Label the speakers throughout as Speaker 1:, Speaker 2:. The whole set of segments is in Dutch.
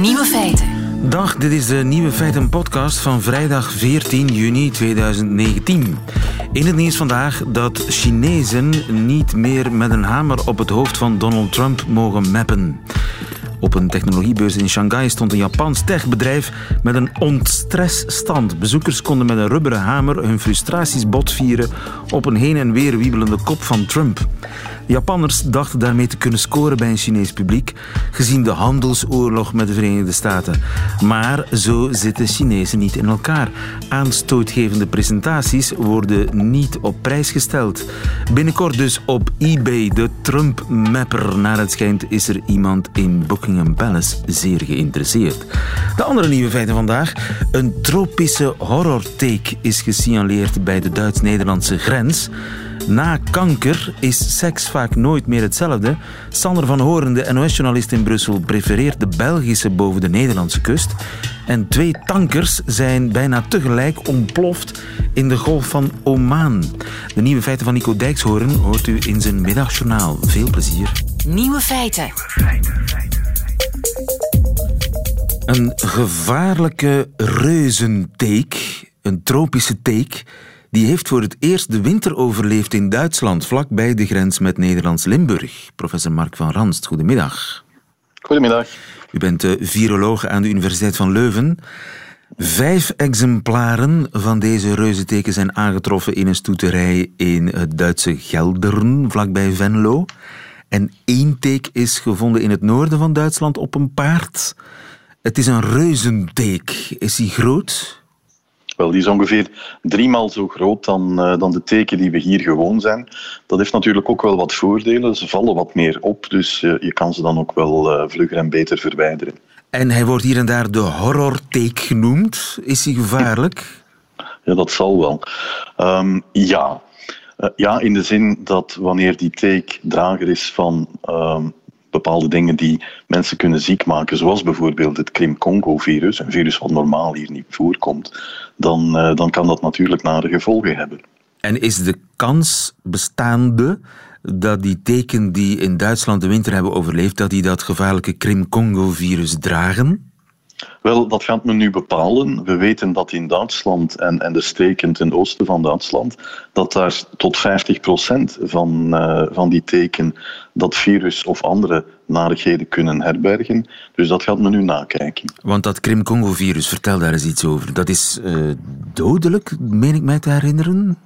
Speaker 1: Nieuwe feiten.
Speaker 2: Dag, dit is de Nieuwe Feiten podcast van vrijdag 14 juni 2019. In het nieuws vandaag dat Chinezen niet meer met een hamer op het hoofd van Donald Trump mogen mappen. Op een technologiebeurs in Shanghai stond een Japans techbedrijf met een ontstressstand. Bezoekers konden met een rubberen hamer hun frustraties botvieren op een heen en weer wiebelende kop van Trump. Japanners dachten daarmee te kunnen scoren bij een Chinees publiek, gezien de handelsoorlog met de Verenigde Staten. Maar zo zitten Chinezen niet in elkaar. Aanstootgevende presentaties worden niet op prijs gesteld. Binnenkort dus op eBay, de Trump-mapper. Naar het schijnt is er iemand in Buckingham Palace zeer geïnteresseerd. De andere nieuwe feiten vandaag. Een tropische horror-take is gesignaleerd bij de Duits-Nederlandse grens. Na kanker is seks vaak nooit meer hetzelfde. Sander van Horen, de NOS-journalist in Brussel, prefereert de Belgische boven de Nederlandse kust. En twee tankers zijn bijna tegelijk ontploft in de golf van Oman. De nieuwe feiten van Nico Dijkshoorn hoort u in zijn middagjournaal. Veel plezier.
Speaker 1: Nieuwe feiten.
Speaker 2: Een gevaarlijke reuzenteek, een tropische teek, die heeft voor het eerst de winter overleefd in Duitsland, vlakbij de grens met Nederlands Limburg. Professor Mark van Ranst, goedemiddag.
Speaker 3: Goedemiddag.
Speaker 2: U bent uh, viroloog aan de Universiteit van Leuven. Vijf exemplaren van deze reuzenteken zijn aangetroffen in een stoeterij in het Duitse Geldern, vlakbij Venlo. En één teek is gevonden in het noorden van Duitsland op een paard. Het is een reuzenteek. Is die groot?
Speaker 3: Wel, die is ongeveer driemaal zo groot dan, uh, dan de teken die we hier gewoon zijn. Dat heeft natuurlijk ook wel wat voordelen. Ze vallen wat meer op, dus uh, je kan ze dan ook wel uh, vlugger en beter verwijderen.
Speaker 2: En hij wordt hier en daar de horrorteek genoemd. Is hij gevaarlijk?
Speaker 3: Ja, dat zal wel. Um, ja. ja, in de zin dat wanneer die teek drager is van um, bepaalde dingen die mensen kunnen ziek maken, zoals bijvoorbeeld het Krim-Congo-virus, een virus wat normaal hier niet voorkomt, dan, uh, dan kan dat natuurlijk nare gevolgen hebben.
Speaker 2: En is de kans bestaande dat die teken die in Duitsland de winter hebben overleefd, dat die dat gevaarlijke Krim-Congo-virus dragen?
Speaker 3: Wel, dat gaat men nu bepalen. We weten dat in Duitsland en, en de streken ten oosten van Duitsland, dat daar tot 50% van, uh, van die teken dat virus of andere narigheden kunnen herbergen. Dus dat gaat men nu nakijken.
Speaker 2: Want dat Krim-Congo-virus, vertel daar eens iets over. Dat is uh, dodelijk, meen ik mij te herinneren?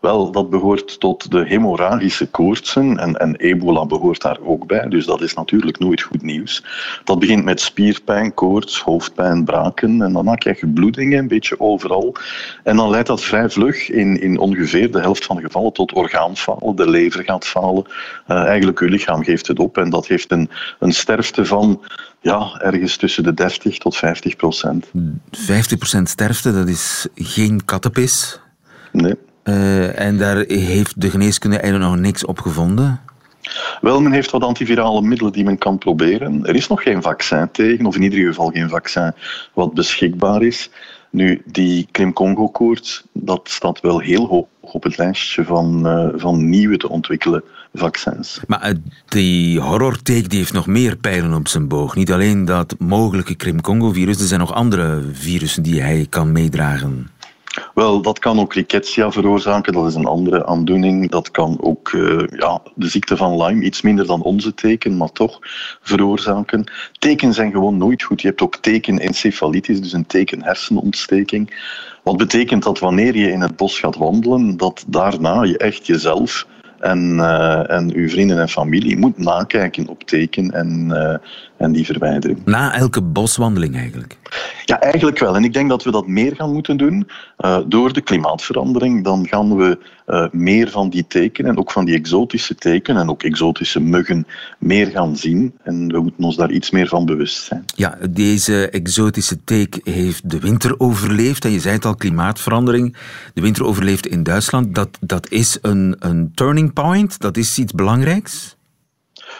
Speaker 3: Wel, dat behoort tot de hemorragische koortsen en, en ebola behoort daar ook bij, dus dat is natuurlijk nooit goed nieuws. Dat begint met spierpijn, koorts, hoofdpijn, braken en dan krijg je bloedingen een beetje overal. En dan leidt dat vrij vlug in, in ongeveer de helft van de gevallen tot orgaanfalen. De lever gaat falen, uh, eigenlijk je lichaam geeft het op en dat heeft een, een sterfte van ja, ergens tussen de 30 tot 50 procent.
Speaker 2: 50 procent sterfte, dat is geen kattenpis?
Speaker 3: Nee.
Speaker 2: Uh, en daar heeft de geneeskunde eigenlijk nog niks op gevonden?
Speaker 3: Wel, men heeft wat antivirale middelen die men kan proberen. Er is nog geen vaccin tegen, of in ieder geval geen vaccin wat beschikbaar is. Nu, die Krim-Congo-koorts, dat staat wel heel hoog op het lijstje van, uh, van nieuwe te ontwikkelen vaccins.
Speaker 2: Maar uh, die horrorteek die heeft nog meer pijlen op zijn boog. Niet alleen dat mogelijke Krim-Congo-virus, er zijn nog andere virussen die hij kan meedragen.
Speaker 3: Wel, dat kan ook rickettsia veroorzaken, dat is een andere aandoening. Dat kan ook uh, ja, de ziekte van Lyme, iets minder dan onze teken, maar toch veroorzaken. Tekenen zijn gewoon nooit goed. Je hebt ook tekenencefalitis, dus een tekenhersenontsteking. Wat betekent dat wanneer je in het bos gaat wandelen, dat daarna je echt jezelf en, uh, en uw vrienden en familie moet nakijken op teken en, uh, en die verwijdering.
Speaker 2: Na elke boswandeling eigenlijk?
Speaker 3: Ja, eigenlijk wel. En ik denk dat we dat meer gaan moeten doen. Uh, door de klimaatverandering, dan gaan we uh, meer van die tekenen, ook van die exotische tekenen en ook exotische muggen, meer gaan zien. En we moeten ons daar iets meer van bewust zijn.
Speaker 2: Ja, deze exotische teek heeft de winter overleefd. En je zei het al, klimaatverandering. De winter overleefd in Duitsland. Dat, dat is een, een turning point, dat is iets belangrijks.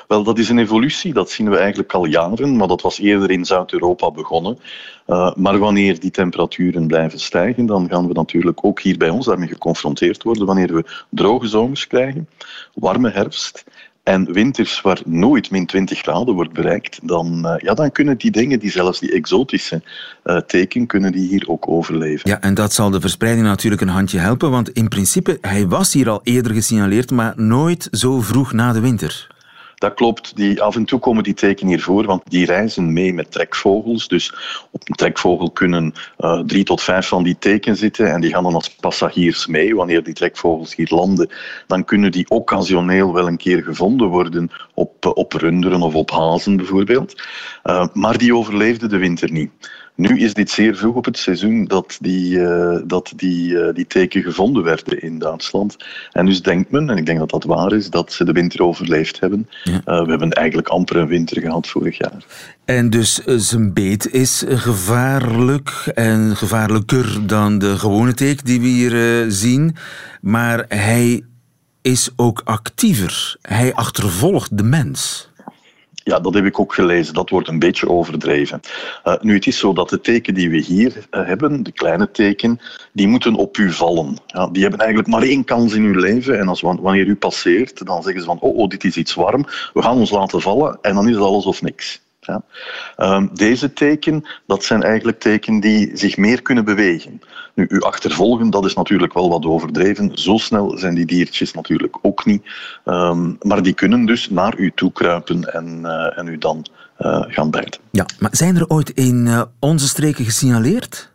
Speaker 3: Wel, dat is een evolutie, dat zien we eigenlijk al jaren, maar dat was eerder in Zuid-Europa begonnen. Uh, maar wanneer die temperaturen blijven stijgen, dan gaan we natuurlijk ook hier bij ons daarmee geconfronteerd worden wanneer we droge zomers krijgen, warme herfst en winters waar nooit min 20 graden wordt bereikt, dan, ja, dan kunnen die dingen, die zelfs die exotische teken, kunnen die hier ook overleven.
Speaker 2: Ja, en dat zal de verspreiding natuurlijk een handje helpen, want in principe, hij was hier al eerder gesignaleerd, maar nooit zo vroeg na de winter.
Speaker 3: Dat klopt. Die, af en toe komen die tekenen hier voor, want die reizen mee met trekvogels. Dus op een trekvogel kunnen uh, drie tot vijf van die teken zitten en die gaan dan als passagiers mee. Wanneer die trekvogels hier landen, dan kunnen die occasioneel wel een keer gevonden worden op, op runderen of op hazen bijvoorbeeld. Uh, maar die overleefden de winter niet. Nu is dit zeer vroeg op het seizoen dat die, uh, dat die, uh, die teken gevonden werden in Duitsland. En dus denkt men, en ik denk dat dat waar is, dat ze de winter overleefd hebben. Ja. Uh, we hebben eigenlijk amper een winter gehad vorig jaar.
Speaker 2: En dus zijn beet is gevaarlijk en gevaarlijker dan de gewone teken die we hier zien. Maar hij is ook actiever. Hij achtervolgt de mens.
Speaker 3: Ja, dat heb ik ook gelezen. Dat wordt een beetje overdreven. Uh, nu, het is zo dat de teken die we hier uh, hebben, de kleine teken, die moeten op u vallen. Ja, die hebben eigenlijk maar één kans in uw leven. En als, wanneer u passeert, dan zeggen ze van, oh, oh, dit is iets warm, we gaan ons laten vallen en dan is het alles of niks. Ja. Um, deze teken, dat zijn eigenlijk tekenen die zich meer kunnen bewegen. Nu, u achtervolgen, dat is natuurlijk wel wat overdreven. Zo snel zijn die diertjes natuurlijk ook niet. Um, maar die kunnen dus naar u toe kruipen en, uh, en u dan uh, gaan bijten.
Speaker 2: Ja, maar zijn er ooit in uh, onze streken gesignaleerd?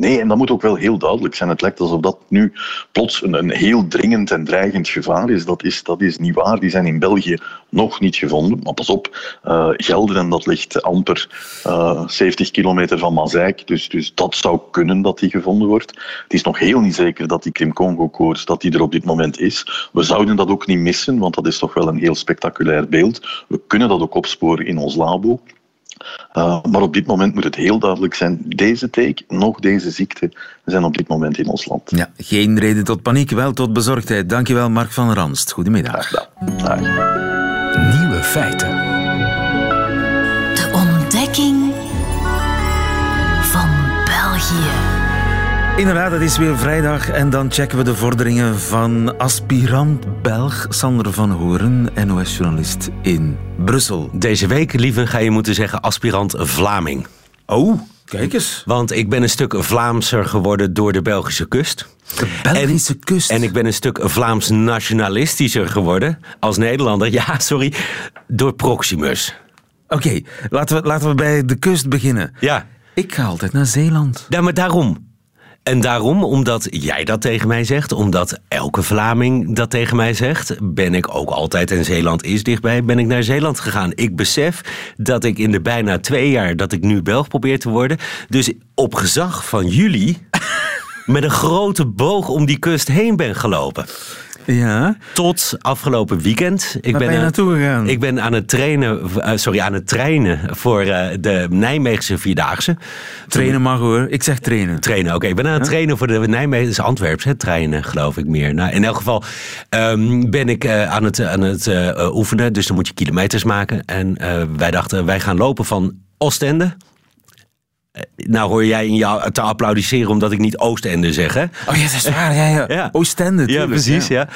Speaker 3: Nee, en dat moet ook wel heel duidelijk zijn. Het lijkt alsof dat nu plots een, een heel dringend en dreigend gevaar is. Dat, is. dat is niet waar. Die zijn in België nog niet gevonden. Maar pas op, uh, Gelderen, dat ligt amper uh, 70 kilometer van Mazeik. Dus, dus dat zou kunnen dat die gevonden wordt. Het is nog heel niet zeker dat die Krim-Congo-koorts dat die er op dit moment is. We zouden dat ook niet missen, want dat is toch wel een heel spectaculair beeld. We kunnen dat ook opsporen in ons labo. Uh, maar op dit moment moet het heel duidelijk zijn: deze teek, nog deze ziekte, zijn op dit moment in ons land.
Speaker 2: Ja, geen reden tot paniek, wel tot bezorgdheid. Dankjewel, Mark van Ranst. Goedemiddag.
Speaker 3: Dag.
Speaker 1: Nieuwe feiten.
Speaker 2: Inderdaad, het is weer vrijdag en dan checken we de vorderingen van aspirant Belg Sander van Horen, NOS-journalist in Brussel.
Speaker 4: Deze week, lieve, ga je moeten zeggen aspirant Vlaming.
Speaker 2: Oh, kijk eens.
Speaker 4: Want ik ben een stuk Vlaamser geworden door de Belgische kust.
Speaker 2: De Belgische
Speaker 4: en,
Speaker 2: kust?
Speaker 4: En ik ben een stuk Vlaams nationalistischer geworden als Nederlander. Ja, sorry, door Proximus.
Speaker 2: Oké, okay, laten, we, laten we bij de kust beginnen.
Speaker 4: Ja.
Speaker 2: Ik ga altijd naar Zeeland.
Speaker 4: Ja, maar daarom. En daarom, omdat jij dat tegen mij zegt, omdat elke Vlaming dat tegen mij zegt, ben ik ook altijd, en Zeeland is dichtbij, ben ik naar Zeeland gegaan. Ik besef dat ik in de bijna twee jaar dat ik nu Belg probeer te worden, dus op gezag van jullie, met een grote boog om die kust heen ben gelopen.
Speaker 2: Ja.
Speaker 4: Tot afgelopen weekend.
Speaker 2: Ik Waar ben, ben je naartoe gegaan?
Speaker 4: Ik ben aan het trainen, uh, sorry, aan het trainen voor uh, de Nijmeegse Vierdaagse.
Speaker 2: Trainen mag hoor. Ik zeg trainen.
Speaker 4: Trainen, oké. Okay. Ik ben aan het trainen voor de Nijmeegse Antwerps, hè, trainen geloof ik meer. Nou, in elk geval um, ben ik uh, aan het, aan het oefenen, dus dan moet je kilometers maken. En wij dachten, wij gaan lopen van Oostende nou hoor jij in jou te applaudisseren omdat ik niet Oostende zeg, hè?
Speaker 2: Oh ja, dat is waar. Ja, ja. ja. Oostende,
Speaker 4: Ja, precies, ja.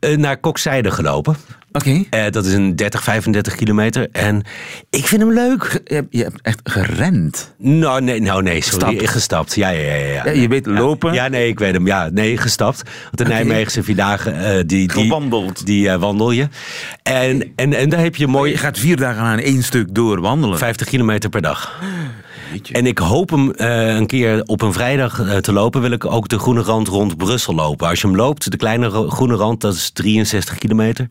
Speaker 4: ja. Uh, naar Kokzijde gelopen.
Speaker 2: Oké.
Speaker 4: Okay. Uh, dat is een 30, 35 kilometer. En ik vind hem leuk.
Speaker 2: Je, je hebt echt gerend?
Speaker 4: Nou, nee, nou, nee sorry. Gestapt. gestapt. Ja, ja, ja, ja.
Speaker 2: ja je weet lopen?
Speaker 4: Ja, nee, ik weet hem. Ja, nee, gestapt. Want de okay. Nijmeegse Vierdagen, uh, die, die,
Speaker 2: Gewandeld.
Speaker 4: die uh, wandel je. En, en, en daar heb je mooi...
Speaker 2: Je gaat vier dagen aan één stuk door wandelen?
Speaker 4: 50 kilometer per dag. En ik hoop hem uh, een keer op een vrijdag uh, te lopen. Wil ik ook de groene rand rond Brussel lopen. Als je hem loopt, de kleine groene rand, dat is 63 kilometer.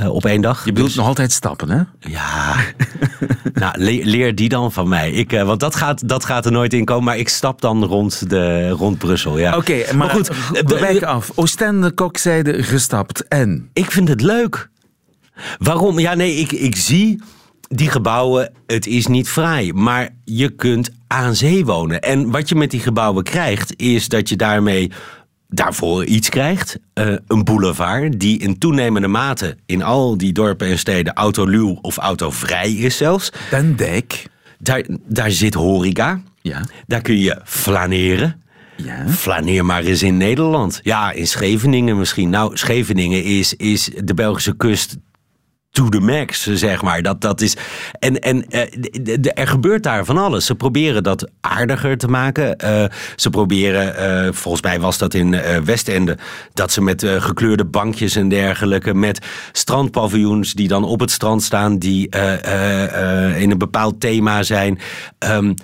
Speaker 4: Uh, op één dag.
Speaker 2: Je bedoelt dus... nog altijd stappen, hè?
Speaker 4: Ja. nou, le leer die dan van mij. Ik, want dat gaat, dat gaat er nooit in komen. Maar ik stap dan rond, de, rond Brussel. Ja.
Speaker 2: Oké, okay, maar, maar, goed. We wijken af. Oostende, Kokzijde gestapt. En?
Speaker 4: Ik vind het leuk. Waarom? Ja, nee, ik, ik zie die gebouwen, het is niet fraai, maar je kunt aan zee wonen. En wat je met die gebouwen krijgt, is dat je daarmee daarvoor iets krijgt. Uh, een boulevard die in toenemende mate in al die dorpen en steden autoluw of autovrij is zelfs.
Speaker 2: Den Dijk.
Speaker 4: Daar, daar zit horeca.
Speaker 2: Ja.
Speaker 4: Daar kun je flaneren.
Speaker 2: Ja.
Speaker 4: Flaneer maar eens in Nederland. Ja, in Scheveningen misschien. Nou, Scheveningen is, is de Belgische kust to the max, zeg maar. Dat, dat is, en en uh, er gebeurt daar van alles. Ze proberen dat aardiger te maken. Uh, ze proberen, uh, volgens mij was dat in Westende, dat ze met gekleurde bankjes en dergelijke, met strandpaviljoens die dan op het strand staan, die in een bepaald thema zijn. Um,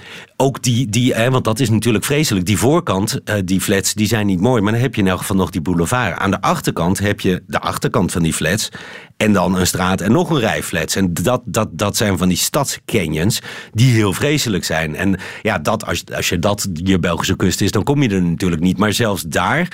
Speaker 4: ook die, die hè, want dat is natuurlijk vreselijk. Die voorkant, die flats, die zijn niet mooi. Maar dan heb je in elk geval nog die boulevard. Aan de achterkant heb je de achterkant van die flats. En dan een straat en nog een rij flats. En dat, dat, dat zijn van die stadscanyons die heel vreselijk zijn. En ja, dat, als, als je dat je Belgische kust is, dan kom je er natuurlijk niet. Maar zelfs daar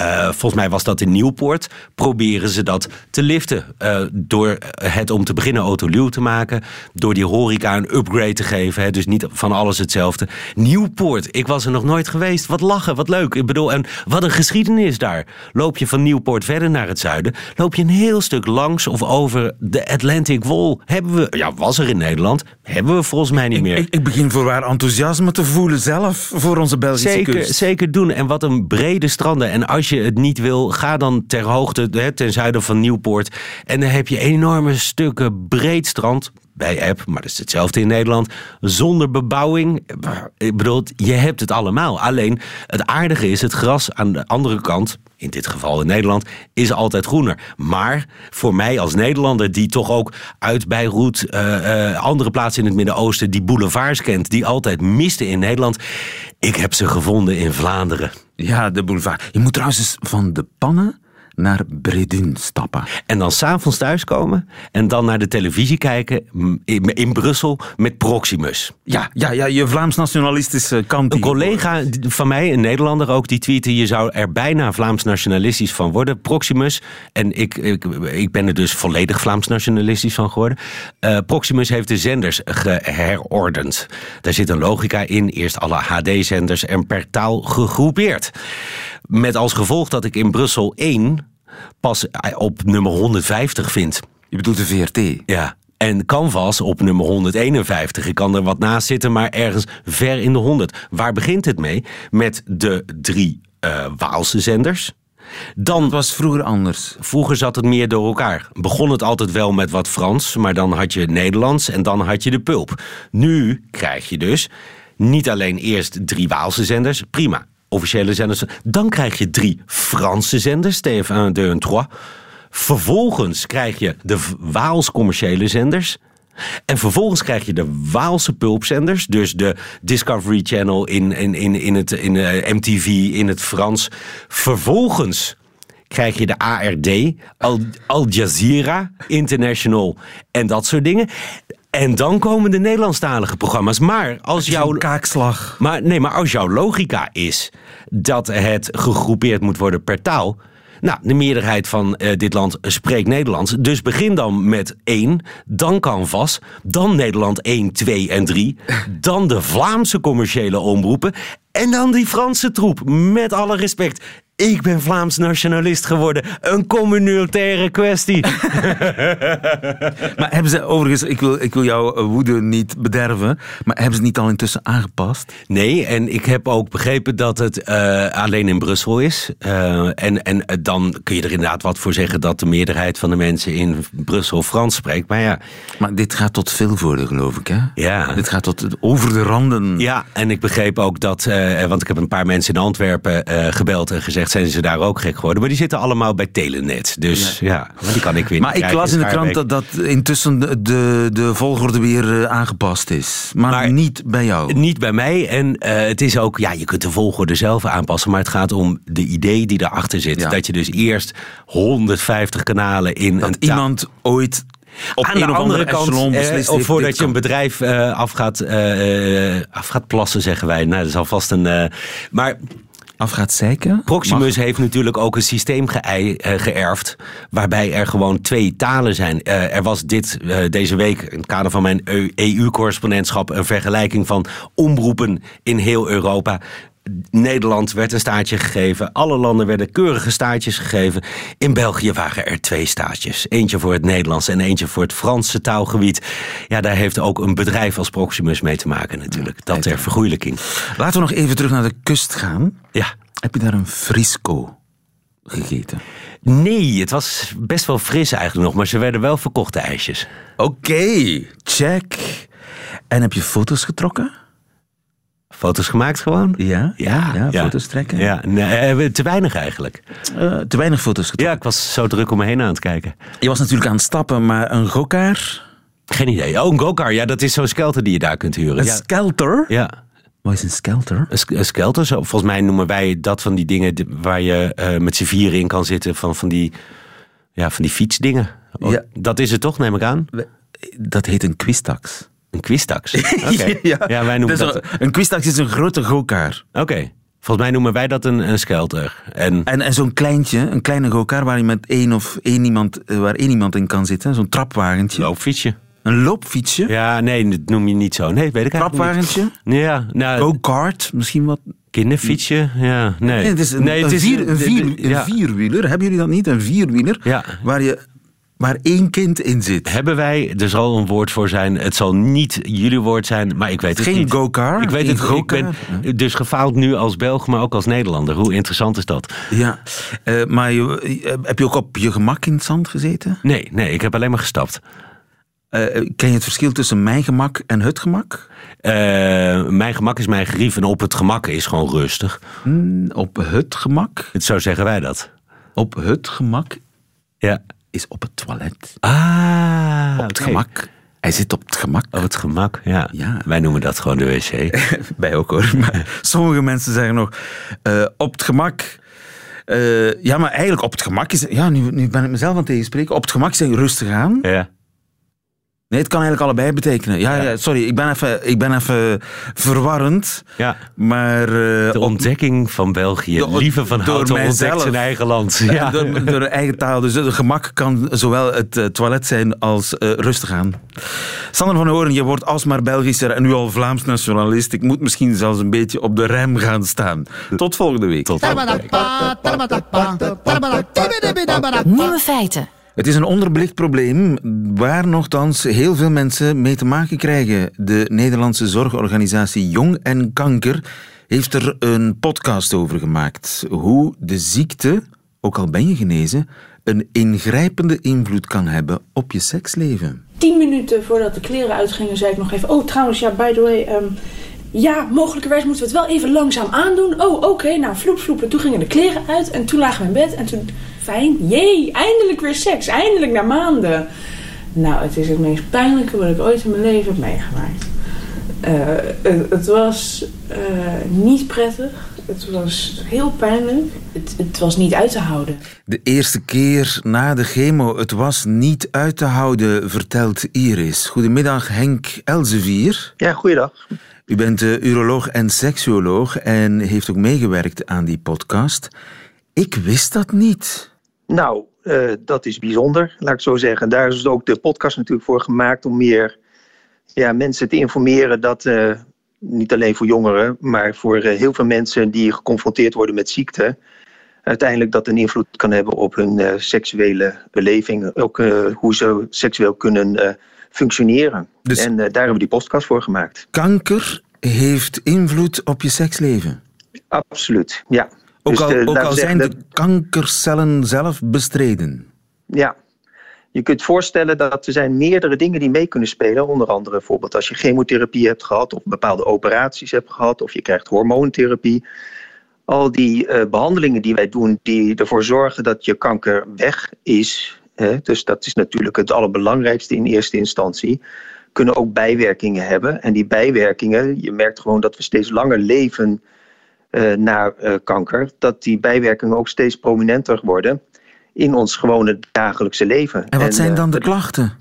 Speaker 4: uh, volgens mij was dat in Nieuwpoort. Proberen ze dat te liften. Uh, door het om te beginnen autoluw te maken. Door die horeca een upgrade te geven. Hè, dus niet van alles hetzelfde. Nieuwpoort, ik was er nog nooit geweest. Wat lachen, wat leuk. Ik bedoel, en wat een geschiedenis daar. Loop je van Nieuwpoort verder naar het zuiden. Loop je een heel stuk langs of over de Atlantic Wall. Hebben we, ja, was er in Nederland. Hebben we volgens mij niet meer.
Speaker 2: Ik, ik begin voorwaar enthousiasme te voelen zelf voor onze Belgische
Speaker 4: zeker,
Speaker 2: kust.
Speaker 4: Zeker doen. En wat een brede stranden. En als je het niet wil, ga dan ter hoogte, hè, ten zuiden van Nieuwpoort. En dan heb je enorme stukken breed strand bij app, maar dat is hetzelfde in Nederland. Zonder bebouwing. Ik bedoel, je hebt het allemaal. Alleen het aardige is, het gras aan de andere kant, in dit geval in Nederland, is altijd groener. Maar voor mij als Nederlander, die toch ook uit Beirut, uh, uh, andere plaatsen in het Midden-Oosten, die boulevards kent, die altijd misten in Nederland. Ik heb ze gevonden in Vlaanderen.
Speaker 2: Ja, de boulevard. Je moet trouwens eens van de pannen naar Bredin stappen.
Speaker 4: En dan s'avonds thuiskomen en dan naar de televisie kijken in, in, Brussel met Proximus.
Speaker 2: Ja, ja, ja je Vlaams-nationalistische kant.
Speaker 4: Een collega van mij, een Nederlander ook, die tweette... je zou er bijna Vlaams-nationalistisch van worden. Proximus, en ik, ik, ik ben er dus volledig Vlaams-nationalistisch van geworden. Uh, Proximus heeft de zenders geherordend. Daar zit een logica in. Eerst alle HD-zenders en per taal gegroepeerd. Met als gevolg dat ik in Brussel 1 pas op nummer 150 vind.
Speaker 2: Je bedoelt de VRT?
Speaker 4: Ja. En Canvas op nummer 151. Ik kan er wat naast zitten, maar ergens ver in de 100. Waar begint het mee? Met de drie uh, Waalse zenders.
Speaker 2: Dan het was vroeger anders.
Speaker 4: Vroeger zat het meer door elkaar. Begon het altijd wel met wat Frans, maar dan had je Nederlands en dan had je de pulp. Nu krijg je dus niet alleen eerst drie Waalse zenders, prima officiële zenders. Dan krijg je drie Franse zenders, TF1, 2 en 3. Vervolgens krijg je de Waals commerciële zenders. En vervolgens krijg je de Waalse pulpzenders. Dus de Discovery Channel in, in, in, in, het, in uh, MTV in het Frans. Vervolgens krijg je de ARD, Al, Al Jazeera International en dat soort dingen. En dan komen de Nederlandstalige programma's. Maar als jouw
Speaker 2: kaakslag.
Speaker 4: Maar nee, maar als jouw logica is dat het gegroepeerd moet worden per taal. Nou, de meerderheid van uh, dit land spreekt Nederlands. Dus begin dan met één, dan Canvas, dan Nederland 1, 2 en 3, dan de Vlaamse commerciële omroepen en dan die Franse troep. Met alle respect. Ik ben Vlaams nationalist geworden. Een communautaire kwestie.
Speaker 2: maar hebben ze overigens, ik wil, ik wil jouw woede niet bederven, maar hebben ze niet al intussen aangepast?
Speaker 4: Nee, en ik heb ook begrepen dat het uh, alleen in Brussel is. Uh, en, en dan kun je er inderdaad wat voor zeggen dat de meerderheid van de mensen in Brussel Frans spreekt. Maar ja.
Speaker 2: Maar dit gaat tot veel voordeel, geloof ik, hè?
Speaker 4: Ja.
Speaker 2: Dit gaat tot over de randen.
Speaker 4: Ja, en ik begreep ook dat, uh, want ik heb een paar mensen in Antwerpen gebeld en gezegd zijn ze daar ook gek geworden. Maar die zitten allemaal bij Telenet. Dus ja, ja die kan ik weer
Speaker 2: Maar ik las in de krant dat, dat intussen de, de, de volgorde weer eh, aangepast is. Maar, niet bij jou.
Speaker 4: Niet bij mij. En uh, het is ook, ja, je kunt de volgorde zelf aanpassen. Maar het gaat om de idee die erachter zit. Ja. Dat je dus eerst 150 kanalen in
Speaker 2: dat
Speaker 4: een
Speaker 2: iemand ooit op
Speaker 4: Aan de andere kant, eh, of voordat je een bedrijf uh, af, gaat, uh, af gaat plassen, zeggen wij. Nou, dat is alvast een. maar
Speaker 2: af gaat zeiken?
Speaker 4: Proximus heeft natuurlijk ook een systeem ge uh, geërfd waarbij er gewoon twee talen zijn. Uh, er was dit uh, deze week in het kader van mijn EU-correspondentschap een vergelijking van omroepen in heel Europa. Nederland werd een staartje gegeven. Alle landen werden keurige staartjes gegeven. In België waren er twee staartjes. Eentje voor het Nederlands en eentje voor het Franse taalgebied. Ja, daar heeft ook een bedrijf als Proximus mee te maken natuurlijk. Dat ter vergoeilijking.
Speaker 2: Laten we nog even terug naar de kust gaan.
Speaker 4: Ja.
Speaker 2: Heb je daar een frisco gegeten?
Speaker 4: Nee, het was best wel fris eigenlijk nog, maar ze werden wel verkochte ijsjes.
Speaker 2: Oké, check. En heb je foto's getrokken?
Speaker 4: Foto's gemaakt gewoon?
Speaker 2: Ja, ja, foto's trekken.
Speaker 4: Ja, nee, eh, te weinig eigenlijk.
Speaker 2: Uh, te weinig foto's getrokken.
Speaker 4: Ja, ik was zo druk om me heen aan het kijken.
Speaker 2: Je was natuurlijk aan het stappen, maar een gokaar?
Speaker 4: Geen idee. Oh, een gokar. Ja, dat is zo'n skelter die je daar kunt huren.
Speaker 2: Een
Speaker 4: ja.
Speaker 2: skelter?
Speaker 4: Ja.
Speaker 2: Wat is een skelter?
Speaker 4: Een, skelter, zo, volgens mij noemen wij dat van die dingen waar je uh, met z'n vieren in kan zitten. Van, van, die, ja, van die fietsdingen. Oh, ja. Dat is het toch, neem ik aan?
Speaker 2: Dat heet een quistax.
Speaker 4: Een quistax? Oké. ja. ja, wij noemen
Speaker 2: dus
Speaker 4: dat...
Speaker 2: Een quistax is een grote gokaar.
Speaker 4: Oké. Volgens mij noemen wij dat een, een skelter. En,
Speaker 2: en, en zo'n kleintje, een kleine gokaar waar je met één of één iemand, eh, waar één iemand in kan zitten. Zo'n trapwagentje.
Speaker 4: Loopfietsje.
Speaker 2: Een loopfietsje?
Speaker 4: Ja, nee, dat noem je niet zo. Nee, weet ik
Speaker 2: Trapwagentje?
Speaker 4: Ja. Nou,
Speaker 2: Go-kart, misschien wat...
Speaker 4: Kinderfietsje? Ja, nee.
Speaker 2: nee het is een, nee, het een, vier, een, vier, een vierwieler. Hebben jullie dat niet? Een vierwieler?
Speaker 4: Ja.
Speaker 2: Waar je waar één kind in zit.
Speaker 4: Hebben wij, er zal een woord voor zijn. Het zal niet jullie woord zijn, maar ik weet het
Speaker 2: Geen
Speaker 4: niet.
Speaker 2: Geen go-car?
Speaker 4: Ik weet het Ik ben dus gefaald nu als Belg, maar ook als Nederlander. Hoe interessant is dat?
Speaker 2: Ja, uh, maar je, heb je ook op je gemak in het zand gezeten?
Speaker 4: Nee, nee, ik heb alleen maar gestapt.
Speaker 2: Uh, ken je het verschil tussen mijn gemak en het gemak?
Speaker 4: Uh, mijn gemak is mijn gerief en op het gemak is gewoon rustig.
Speaker 2: Mm, op het gemak?
Speaker 4: Zo zeggen wij dat.
Speaker 2: Op het gemak?
Speaker 4: Ja.
Speaker 2: Is op het toilet.
Speaker 4: Ah,
Speaker 2: op het gemak. Hij zit op het gemak.
Speaker 4: Op het gemak, ja.
Speaker 2: ja.
Speaker 4: Wij noemen dat gewoon de wc.
Speaker 2: Wij ook hoor. Maar sommige mensen zeggen nog uh, op het gemak. Uh, ja, maar eigenlijk op het gemak is. Ja, nu, nu ben ik mezelf aan het tegenspreken. Op het gemak zeg rustig aan.
Speaker 4: Ja.
Speaker 2: Nee, het kan eigenlijk allebei betekenen. Ja, ja. sorry, ik ben even, ik ben even verwarrend.
Speaker 4: Ja.
Speaker 2: Maar, uh,
Speaker 4: de ontdekking van België. De, Lieve van Houten ontdekt zijn eigen land.
Speaker 2: Ja. Door, door eigen taal. Dus het gemak kan zowel het uh, toilet zijn als uh, rustig aan. Sander van Horen, je wordt alsmaar Belgischer en nu al Vlaams nationalist. Ik moet misschien zelfs een beetje op de rem gaan staan. Tot volgende week.
Speaker 4: Tot volgende
Speaker 1: week. Nieuwe feiten.
Speaker 2: Het is een onderbelicht probleem waar nogthans heel veel mensen mee te maken krijgen. De Nederlandse zorgorganisatie Jong en Kanker heeft er een podcast over gemaakt. Hoe de ziekte, ook al ben je genezen, een ingrijpende invloed kan hebben op je seksleven.
Speaker 5: Tien minuten voordat de kleren uitgingen, zei ik nog even: Oh, trouwens, ja, by the way. Um, ja, mogelijkerwijs moeten we het wel even langzaam aandoen. Oh, oké, nou, vloep, vloep. En toen gingen de kleren uit en toen lagen we in bed en toen fijn. Jee, eindelijk weer seks. Eindelijk na maanden. Nou, het is het meest pijnlijke wat ik ooit in mijn leven heb meegemaakt. Uh, het, het, was uh, niet prettig. Het was heel pijnlijk. Het, het, was niet uit te houden.
Speaker 2: De eerste keer na de chemo, het was niet uit te houden, vertelt Iris. Goedemiddag, Henk Elzevier.
Speaker 6: Ja, goeiedag.
Speaker 2: U bent uh, uroloog en seksuoloog en heeft ook meegewerkt aan die podcast. Ik wist dat niet.
Speaker 6: Nou, uh, dat is bijzonder, laat ik zo zeggen. Daar is ook de podcast natuurlijk voor gemaakt om meer ja, mensen te informeren dat, uh, niet alleen voor jongeren, maar voor uh, heel veel mensen die geconfronteerd worden met ziekte, uiteindelijk dat een invloed kan hebben op hun seksuele beleving, ook hoe ze seksueel kunnen functioneren. Dus en daar hebben we die podcast voor gemaakt.
Speaker 2: Kanker heeft invloed op je seksleven?
Speaker 6: Absoluut, ja.
Speaker 2: Ook dus al, de, ook al zijn de kankercellen zelf bestreden.
Speaker 6: Ja, je kunt voorstellen dat er zijn meerdere dingen die mee kunnen spelen. Onder andere bijvoorbeeld als je chemotherapie hebt gehad of bepaalde operaties hebt gehad of je krijgt hormoontherapie. Al die uh, behandelingen die wij doen die ervoor zorgen dat je kanker weg is. Hè, dus dat is natuurlijk het allerbelangrijkste in eerste instantie. Kunnen ook bijwerkingen hebben. En die bijwerkingen, je merkt gewoon dat we steeds langer leven uh, naar uh, kanker, dat die bijwerkingen ook steeds prominenter worden in ons gewone dagelijkse leven.
Speaker 2: En wat en, zijn dan de klachten?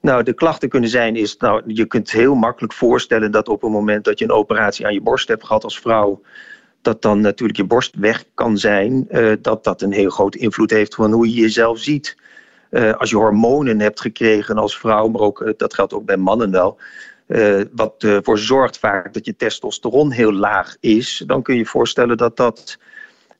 Speaker 6: Nou, de klachten kunnen zijn, is, nou, je kunt heel makkelijk voorstellen dat op het moment dat je een operatie aan je borst hebt gehad als vrouw, dat dan natuurlijk je borst weg kan zijn, uh, dat dat een heel grote invloed heeft van hoe je jezelf ziet. als je hormonen hebt gekregen als vrouw, maar ook, dat geldt ook bij mannen wel, uh, wat ervoor zorgt vaak dat je testosteron heel laag is, dan kun je je voorstellen dat dat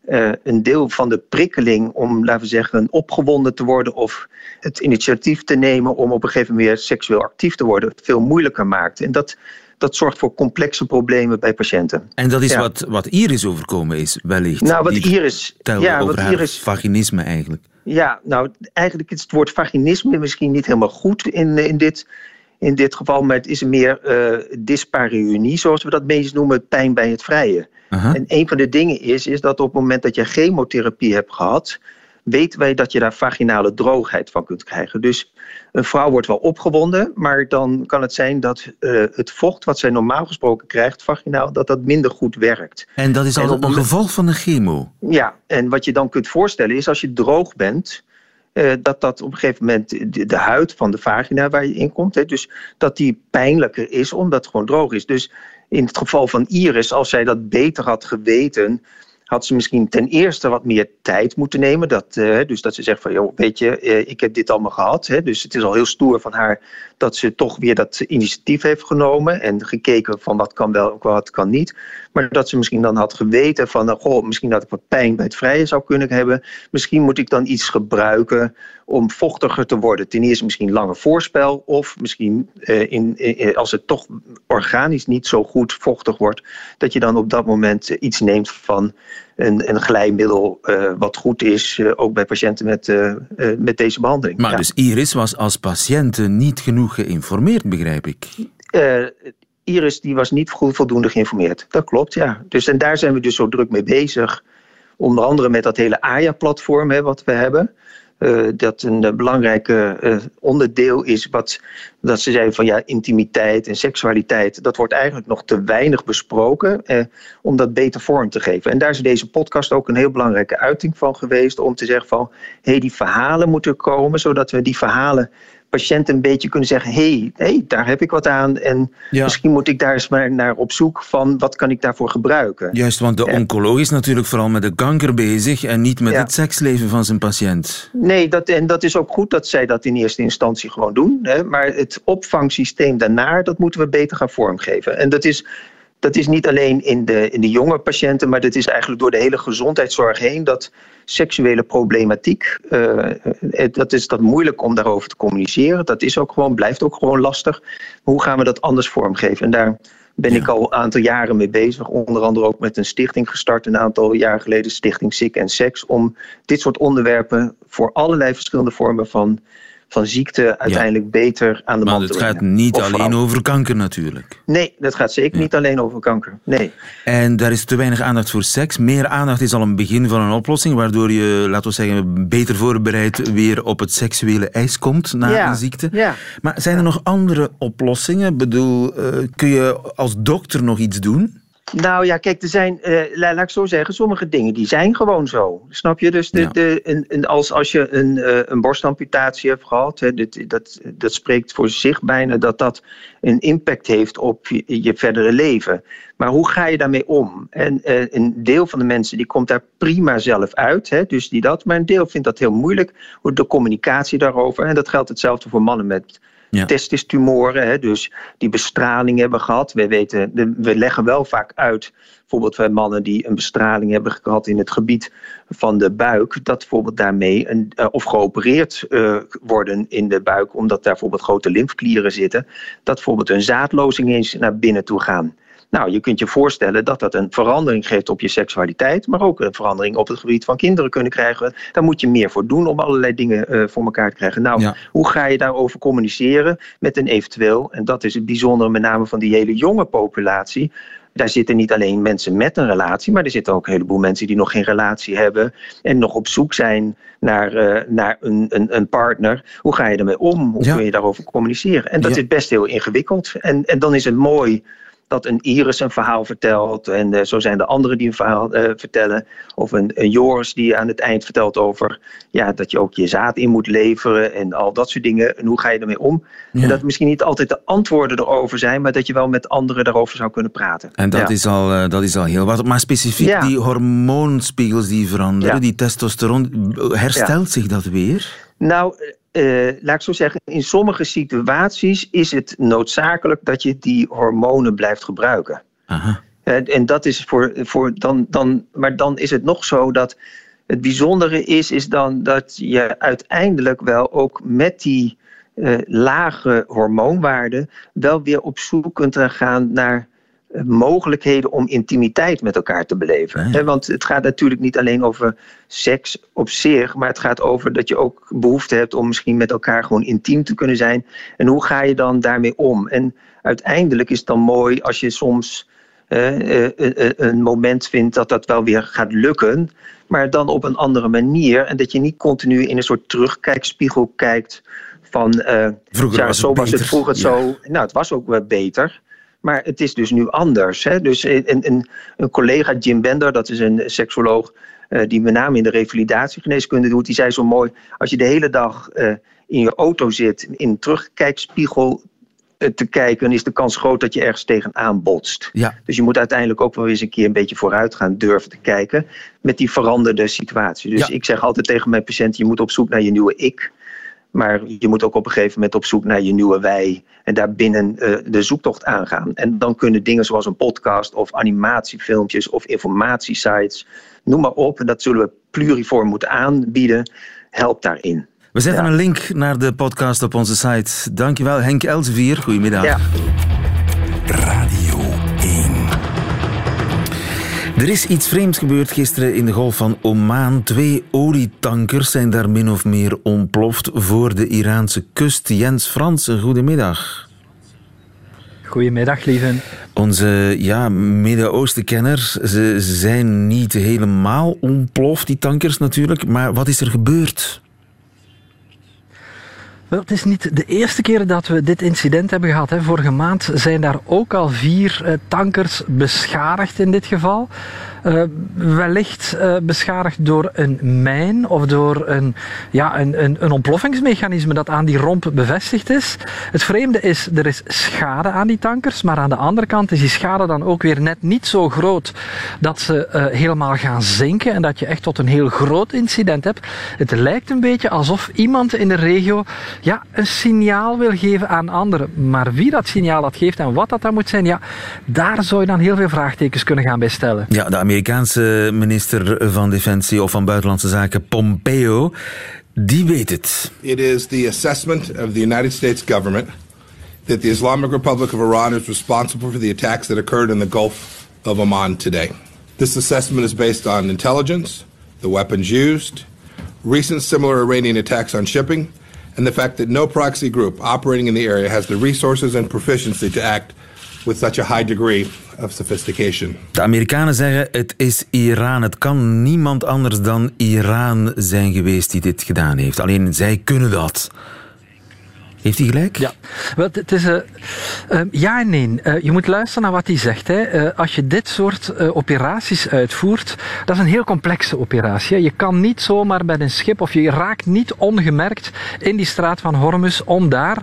Speaker 6: uh, een deel van de prikkeling om, laten we zeggen, opgewonden te worden of het initiatief te nemen om op een gegeven moment weer seksueel actief te worden, veel moeilijker maakt. En dat, dat zorgt voor complexe problemen bij patiënten.
Speaker 2: En dat is wat, wat Iris overkomen is, wellicht.
Speaker 6: Nou, wat Iris...
Speaker 2: Ja, over wat Iris, vaginisme eigenlijk.
Speaker 6: Ja, nou, eigenlijk is het woord vaginisme misschien niet helemaal goed in, in, dit, in dit geval, maar het is meer uh, dyspareunie, zoals we dat meest noemen, pijn bij het vrije. En een van de dingen is, is dat op het moment dat je chemotherapie hebt gehad, weten wij dat je daar vaginale droogheid van kunt krijgen. Dus een vrouw wordt wel opgewonden, maar dan kan het zijn dat uh, het vocht wat zij normaal gesproken krijgt, vaginaal, dat dat minder goed werkt.
Speaker 2: En dat is al een gevolg van de chemo?
Speaker 6: Ja, en wat je dan kunt voorstellen is als je droog bent, dat dat op een gegeven moment de, de, huid van de vagina waar je in komt, hè, dus dat die pijnlijker is omdat het gewoon droog is. Dus in het geval van Iris, als zij dat beter had geweten, had ze misschien ten eerste wat meer tijd moeten nemen. Dat, uh, dus dat ze zegt van, joh, weet je, uh, ik heb dit allemaal gehad. Hè, dus het is al heel stoer van haar dat ze toch weer dat initiatief heeft genomen en gekeken van wat kan wel, wat kan niet. Maar dat ze misschien dan had geweten van, uh, goh, misschien dat ik wat pijn bij het vrije zou kunnen hebben. Misschien moet ik dan iets gebruiken om vochtiger te worden. Ten eerste misschien langer voorspel of misschien in, als het toch organisch niet zo goed vochtig wordt, dat je dan op dat moment iets neemt van een, een glijmiddel uh, wat goed is, uh, ook bij patiënten met, uh, met deze behandeling.
Speaker 2: Maar
Speaker 6: ja.
Speaker 2: dus Iris was als patiënt niet genoeg geïnformeerd, begrijp ik?
Speaker 6: Iris die was niet goed voldoende geïnformeerd. Dat klopt, ja. Dus, en daar zijn we dus zo druk mee bezig. Onder andere met dat hele AYA-platform wat we hebben. Uh, dat een uh, belangrijk uh, onderdeel is wat dat ze zeiden van ja, intimiteit en seksualiteit, dat wordt eigenlijk nog te weinig besproken om dat beter vorm te geven. En daar is deze podcast ook een heel belangrijke uiting van geweest om te zeggen van hé, hey, die verhalen moeten komen, zodat we die verhalen patiënten een beetje kunnen zeggen: hé, hey, hey, daar heb ik wat aan. En ja. misschien moet ik daar eens maar naar op zoek van wat kan ik daarvoor gebruiken.
Speaker 2: Juist, want de oncoloog is natuurlijk vooral met de kanker bezig en niet met ja. het seksleven van zijn patiënt.
Speaker 6: Nee, dat, en dat is ook goed dat zij dat in eerste instantie gewoon doen. Hè, maar het opvangsysteem daarna, dat moeten we beter gaan vormgeven. En dat is dat is niet alleen in de, in de jonge patiënten, maar dat is eigenlijk door de hele gezondheidszorg heen. Dat seksuele problematiek, uh, dat is dat moeilijk om daarover te communiceren. Dat is ook gewoon, blijft ook gewoon lastig. Hoe gaan we dat anders vormgeven? En daar ben ja. ik al een aantal jaren mee bezig. Onder andere ook met een stichting gestart een aantal jaar geleden, Stichting Sick en Seks. Om dit soort onderwerpen voor allerlei verschillende vormen van van ziekte uiteindelijk ja. beter aan de
Speaker 2: maar
Speaker 6: man te
Speaker 2: brengen. Maar het gaat niet alleen over kanker natuurlijk.
Speaker 6: Nee, dat gaat zeker ja. niet alleen over kanker. Nee.
Speaker 2: En daar is te weinig aandacht voor seks. Meer aandacht is al een begin van een oplossing, waardoor je, laten we zeggen, beter voorbereid weer op het seksuele ijs komt na
Speaker 6: ja.
Speaker 2: een ziekte.
Speaker 6: Ja.
Speaker 2: Maar zijn er nog andere oplossingen? Ik bedoel, uh, kun je als dokter nog iets doen?
Speaker 6: Nou ja, kijk, er zijn, uh, laat ik zo zeggen, sommige dingen die zijn gewoon zo. Snap je? Dus de, ja. de, als, als je een, uh, een borstamputatie hebt gehad, hè, dit, dat, dat spreekt voor zich bijna dat dat een impact heeft op je, je verdere leven. Maar hoe ga je daarmee om? En uh, een deel van de mensen die komt daar prima zelf uit, hè, dus die dat, maar een deel vindt dat heel moeilijk, de communicatie daarover. En dat geldt hetzelfde voor mannen met ja. testistumoren, hè, dus die bestraling hebben gehad. We, weten, we leggen wel vaak uit, bijvoorbeeld bij mannen die een bestraling hebben gehad in het gebied van de buik, dat bijvoorbeeld daarmee een, uh, of geopereerd uh, worden in de buik, omdat daar bijvoorbeeld grote lymfklieren zitten, dat bijvoorbeeld een zaadlozing eens naar binnen toe gaan. Nou, je kunt je voorstellen dat dat een verandering geeft op je seksualiteit, maar ook een verandering op het gebied van kinderen kunnen krijgen. Daar moet je meer voor doen om allerlei dingen uh, voor elkaar te krijgen. Nou, ja. hoe ga je daarover communiceren met een eventueel, en dat is het bijzondere met name van die hele jonge populatie, daar zitten niet alleen mensen met een relatie, maar er zitten ook een heleboel mensen die nog geen relatie hebben en nog op zoek zijn naar, uh, naar een, een, een, partner. Hoe ga je ermee om? Hoe ja. kun je daarover communiceren? En dat ja. is best heel ingewikkeld. En, en dan is het mooi dat een Iris een verhaal vertelt. En uh, zo zijn er anderen die een verhaal uh, vertellen. Of een, een, Joris die aan het eind vertelt over ja, dat je ook je zaad in moet leveren. En al dat soort dingen. En hoe ga je ermee om? Ja. En dat misschien niet altijd de antwoorden erover zijn. Maar dat je wel met anderen daarover zou kunnen praten.
Speaker 2: En dat, ja. is, al, uh, dat is al heel wat. Maar specifiek ja. die hormoonspiegels die veranderen. Die testosteron. Herstelt zich dat weer?
Speaker 6: Nou, uh, laat ik zo zeggen, in sommige situaties is het noodzakelijk dat je die hormonen blijft gebruiken.
Speaker 2: Aha.
Speaker 6: Uh, en dat is voor, voor dan, dan, maar dan is het nog zo dat het bijzondere is, is dan dat je uiteindelijk wel ook met die lage hormoonwaarden wel weer op zoek kunt gaan naar mogelijkheden om intimiteit met elkaar te beleven. Want het gaat natuurlijk niet alleen over seks op zich, maar het gaat over dat je ook behoefte hebt om misschien met elkaar gewoon intiem te kunnen zijn. En hoe ga je dan daarmee om? En uiteindelijk is het dan mooi als je soms uh, een moment vindt dat dat wel weer gaat lukken, maar dan op een andere manier. En dat je niet continu in een soort terugkijkspiegel kijkt van.
Speaker 2: vroeger ja, was
Speaker 6: zo
Speaker 2: was
Speaker 6: het vroeger zo. Nou, het was ook wel beter. Maar het is dus nu anders. Hè? Dus een, een, een collega, Jim Bender, dat is een seksoloog uh, die met name in de revalidatiegeneeskunde doet, die zei zo mooi: als je de hele dag uh, in je auto zit, in een terugkijkspiegel uh, te kijken, dan is de kans groot dat je ergens tegenaan botst.
Speaker 2: Ja.
Speaker 6: Dus je moet uiteindelijk ook wel eens een keer een beetje vooruit gaan durven te kijken met die veranderde situatie. Dus
Speaker 2: Ja.
Speaker 6: ik zeg altijd tegen mijn patiënten: je moet op zoek naar je nieuwe ik. Maar je moet ook op een gegeven moment op zoek naar je nieuwe wij. En daarbinnen eh, de zoektocht aangaan. En dan kunnen dingen zoals een podcast of animatiefilmpjes of informatiesites, noem maar op. En dat zullen we pluriform moeten aanbieden. Help daarin.
Speaker 2: We zetten
Speaker 6: Ja.
Speaker 2: een link naar de podcast op onze site. Dankjewel Henk Elsevier. Goedemiddag.
Speaker 6: Ja.
Speaker 7: Radio 1.
Speaker 2: Er is iets vreemds gebeurd gisteren in de Golf van Oman. Twee olietankers zijn daar min of meer ontploft voor de Iraanse kust. Jens Fransen, goedemiddag.
Speaker 8: Goedemiddag, lieven.
Speaker 2: Onze ja, Midden-Oosten-kenner, ze zijn niet helemaal ontploft, die tankers natuurlijk. Maar wat is er gebeurd?
Speaker 8: Het is niet de eerste keer dat we dit incident hebben gehad. Hè. Vorige maand zijn daar ook al vier eh, tankers beschadigd in dit geval. Eh, wellicht eh, beschadigd door een mijn of door een, ja, een, een, een ontploffingsmechanisme dat aan die romp bevestigd is. Het vreemde is, er is schade aan die tankers, maar aan de andere kant is die schade dan ook weer net niet zo groot dat ze helemaal gaan zinken en dat je echt tot een heel groot incident hebt. Het lijkt een beetje alsof iemand in de regio ja, een signaal wil geven aan anderen. Maar wie dat signaal dat geeft en wat dat dan moet zijn, ja, daar zou je dan heel veel vraagtekens kunnen gaan bij stellen.
Speaker 2: Ja, de Amerikaanse minister van Defensie of van Buitenlandse Zaken, Pompeo, die weet het.
Speaker 9: It is the assessment of the United States government that the Islamic Republic of Iran is responsible for the attacks that occurred in the Gulf of Oman today. This assessment is based on intelligence, the weapons used, recent similar Iranian attacks on shipping, and the fact that no proxy group operating in the area has the resources and proficiency to act with such a high degree of sophistication.
Speaker 2: De Amerikanen zeggen het is Iran. Het kan niemand anders dan Iran zijn geweest die dit gedaan heeft. Alleen zij kunnen dat. Heeft hij gelijk?
Speaker 8: Ja, wel, het is eh, ja en nee. Eh, je moet luisteren naar wat hij zegt. Hè. Eh, als je dit soort operaties uitvoert, dat is een heel complexe operatie. Je kan niet zomaar met een schip of je raakt niet ongemerkt in die straat van Hormuz om daar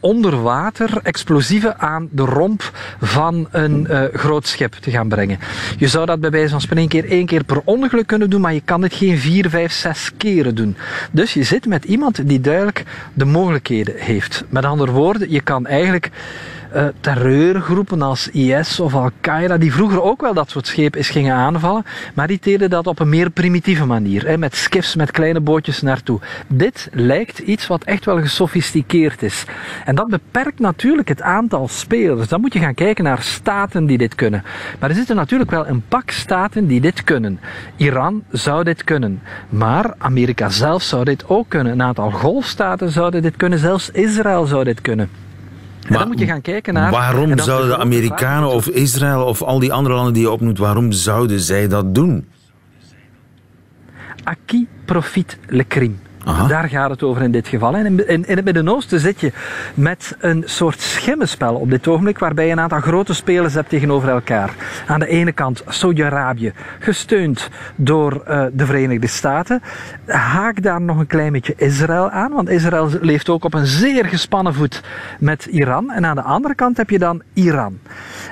Speaker 8: onder water explosieven aan de romp van een groot schip te gaan brengen. Je zou dat bij wijze van spreken keer één keer per ongeluk kunnen doen, maar je kan dit geen vier, vijf, zes keren doen. Dus je zit met iemand die duidelijk de mogelijkheden heeft. Met andere woorden, je kan eigenlijk eh, terreurgroepen als IS of Al-Qaeda, die vroeger ook wel dat soort schepen is gingen aanvallen, maar die deden dat op een meer primitieve manier, hè, met skiffs, met kleine bootjes naartoe. Dit lijkt iets wat echt wel gesofisticeerd is. En dat beperkt natuurlijk het aantal spelers. Dan moet je gaan kijken naar staten die dit kunnen. Maar er zitten natuurlijk wel een pak staten die dit kunnen. Iran zou dit kunnen. Maar Amerika zelf zou dit ook kunnen. Een aantal golfstaten zouden dit kunnen. Zelfs Israël zou dit kunnen.
Speaker 2: Maar
Speaker 8: dan moet je gaan kijken naar...
Speaker 2: Waarom zouden de Amerikanen of. Israël of al die andere landen die je opnoemt, waarom zouden zij dat doen?
Speaker 8: à qui profite le crime? Daar gaat het over in dit geval. En in, in, in het Midden-Oosten zit je met een soort schimmenspel op dit ogenblik, waarbij je een aantal grote spelers hebt tegenover elkaar. Aan de ene kant Saudi-Arabië, gesteund door eh, de Verenigde Staten. Haak daar nog een klein beetje Israël aan, want Israël leeft ook op een zeer gespannen voet met Iran. En aan de andere kant heb je dan Iran.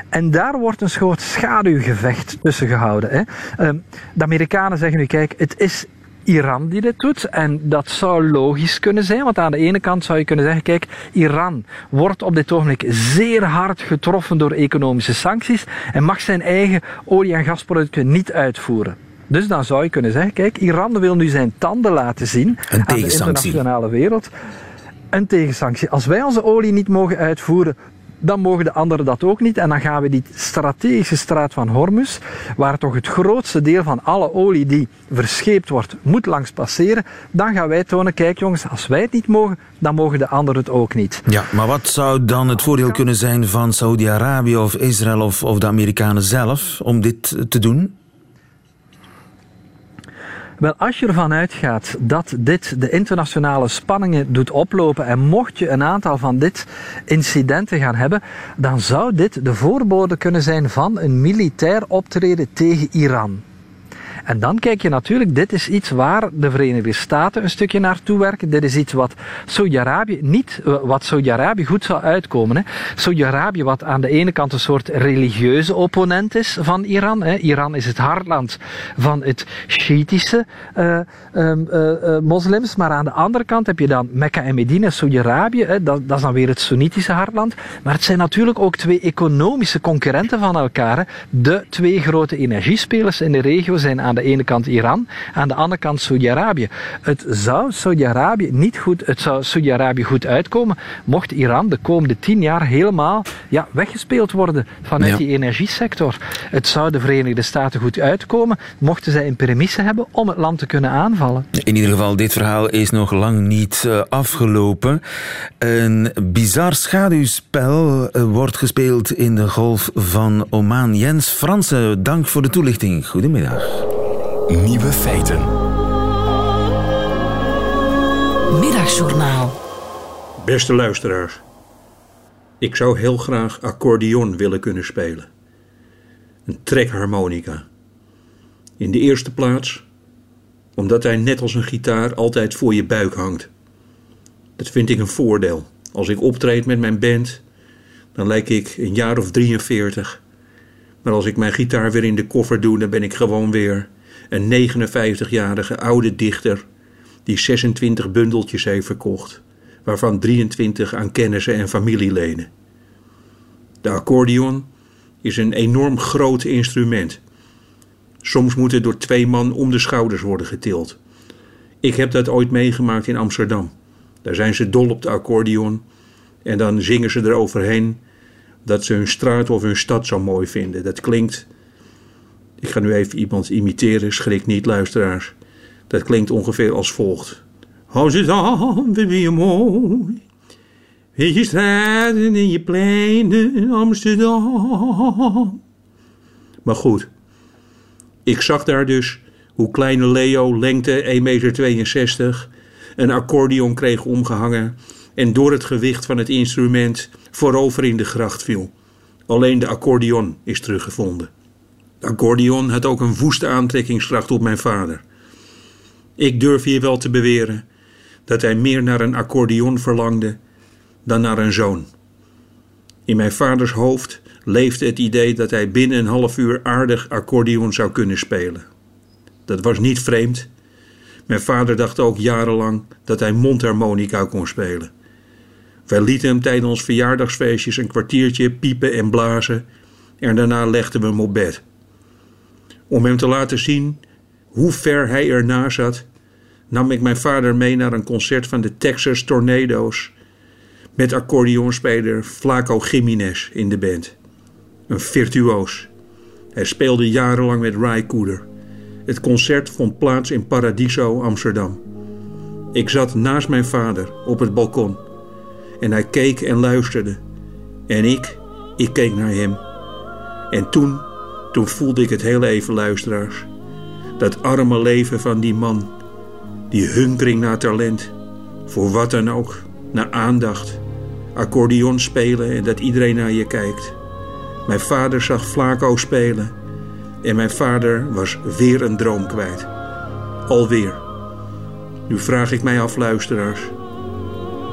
Speaker 8: En daar wordt een soort schaduwgevecht tussen gehouden. Hè. Ehm, de Amerikanen zeggen nu, kijk, het is Iran die dit doet. En dat zou logisch kunnen zijn, want aan de ene kant zou je kunnen zeggen: kijk, Iran wordt op dit ogenblik zeer hard getroffen door economische sancties en mag zijn eigen olie- en gasproducten niet uitvoeren. Dus dan zou je kunnen zeggen: kijk, Iran wil nu zijn tanden laten zien aan de internationale wereld. een tegensanctie. Als wij onze olie niet mogen uitvoeren, dan mogen de anderen dat ook niet. En dan gaan we die strategische straat van Hormuz, waar toch het grootste deel van alle olie die verscheept wordt, moet langs passeren. Dan gaan wij tonen, kijk jongens, als wij het niet mogen, dan mogen de anderen het ook niet.
Speaker 2: Ja, maar wat zou dan het voordeel kunnen zijn van Saudi-Arabië of Israël of, of de Amerikanen zelf om dit te doen?
Speaker 8: Wel, als je ervan uitgaat dat dit de internationale spanningen doet oplopen en mocht je een aantal van dit incidenten gaan hebben, dan zou dit de voorbode kunnen zijn van een militair optreden tegen Iran. En dan kijk je natuurlijk, dit is iets waar de Verenigde Staten een stukje naartoe werken. Dit is iets wat Saudi-Arabië niet, eh, wat Saudi-Arabië goed zou uitkomen. Saudi-Arabië wat aan de ene kant een soort religieuze opponent is van Iran. Hè. Iran is het hartland van het Shiïtische uh, uh, moslims. Maar aan de andere kant heb je dan Mekka en Medina, Saudi-Arabië. Dat, dat, is dan weer het Soenitische hartland. Maar het zijn natuurlijk ook twee economische concurrenten van elkaar. De twee grote energiespelers in de regio zijn aan aan de ene kant Iran, aan de andere kant Saudi-Arabië. Het zou Saudi-Arabië niet goed, het zou Saudi-Arabië goed uitkomen mocht Iran de komende tien jaar helemaal ja, weggespeeld worden vanuit die energiesector. Het zou de Verenigde Staten goed uitkomen mochten zij een premisse hebben om het land te kunnen aanvallen.
Speaker 2: In ieder geval, dit verhaal is nog lang niet uh, afgelopen. Een bizar schaduwspel uh, wordt gespeeld in de golf van Oman. Jens Fransen, dank voor de toelichting. Goedemiddag.
Speaker 7: Nieuwe feiten.
Speaker 1: Middagjournaal.
Speaker 10: Beste luisteraars. Ik zou heel graag accordeon willen kunnen spelen. Een trekharmonica. In de eerste plaats omdat hij net als een gitaar altijd voor je buik hangt. Dat vind ik een voordeel. Als ik optreed met mijn band, dan lijk ik een jaar of 43. Maar als ik mijn gitaar weer in de koffer doe, dan ben ik gewoon weer een 59-jarige oude dichter die 26 bundeltjes heeft verkocht, waarvan 23 aan kennissen en familieleden. De accordeon is een enorm groot instrument. Soms moet het door twee man om de schouders worden getild. Ik heb dat ooit meegemaakt in Amsterdam. Daar zijn ze dol op de accordeon en dan zingen ze eroverheen dat ze hun straat of hun stad zo mooi vinden. Dat klinkt ik ga nu even iemand imiteren, schrik niet, luisteraars. Dat klinkt ongeveer als volgt. Amsterdam, wat ben je mooi. Weet je straten en je pleinen, Amsterdam. Maar goed, ik zag daar dus hoe kleine Leo, lengte 1,62 meter, een accordeon kreeg omgehangen en door het gewicht van het instrument voorover in de gracht viel. Alleen de accordeon is teruggevonden. De accordeon had ook een woeste aantrekkingskracht op mijn vader. Ik durf hier wel te beweren dat hij meer naar een accordeon verlangde dan naar een zoon. In mijn vaders hoofd leefde het idee dat hij binnen een half uur aardig accordeon zou kunnen spelen. Dat was niet vreemd. Mijn vader dacht ook jarenlang dat hij mondharmonica kon spelen. Wij lieten hem tijdens verjaardagsfeestjes een kwartiertje piepen en blazen en daarna legden we hem op bed om hem te laten zien hoe ver hij erna zat, nam ik mijn vader mee naar een concert van de Texas Tornadoes met accordeonspeler Flaco Jiménez in de band. Een virtuoos. Hij speelde jarenlang met Ry Cooder. Het concert vond plaats in Paradiso, Amsterdam. Ik zat naast mijn vader op het balkon en hij keek en luisterde. En ik, ik keek naar hem. En toen toen voelde ik het heel even, luisteraars. Dat arme leven van die man. Die hunkering naar talent. Voor wat dan ook. Naar aandacht. Accordeon spelen en dat iedereen naar je kijkt. Mijn vader zag Flaco spelen. En mijn vader was weer een droom kwijt. Alweer. Nu vraag ik mij af, luisteraars.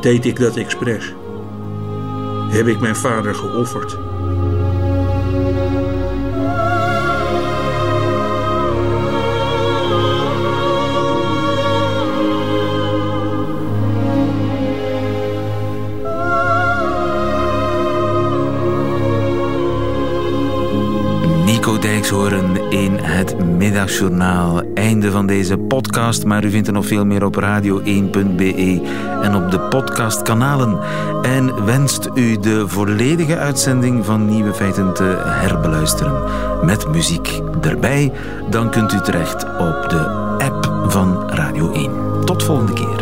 Speaker 10: Deed ik dat expres? Heb ik mijn vader geofferd?
Speaker 2: Middagjournaal. Einde van deze podcast, maar u vindt er nog veel meer op radio1.be en op de podcastkanalen. En wenst u de volledige uitzending van Nieuwe Feiten te herbeluisteren met muziek erbij, dan kunt u terecht op de app van Radio 1. Tot volgende keer.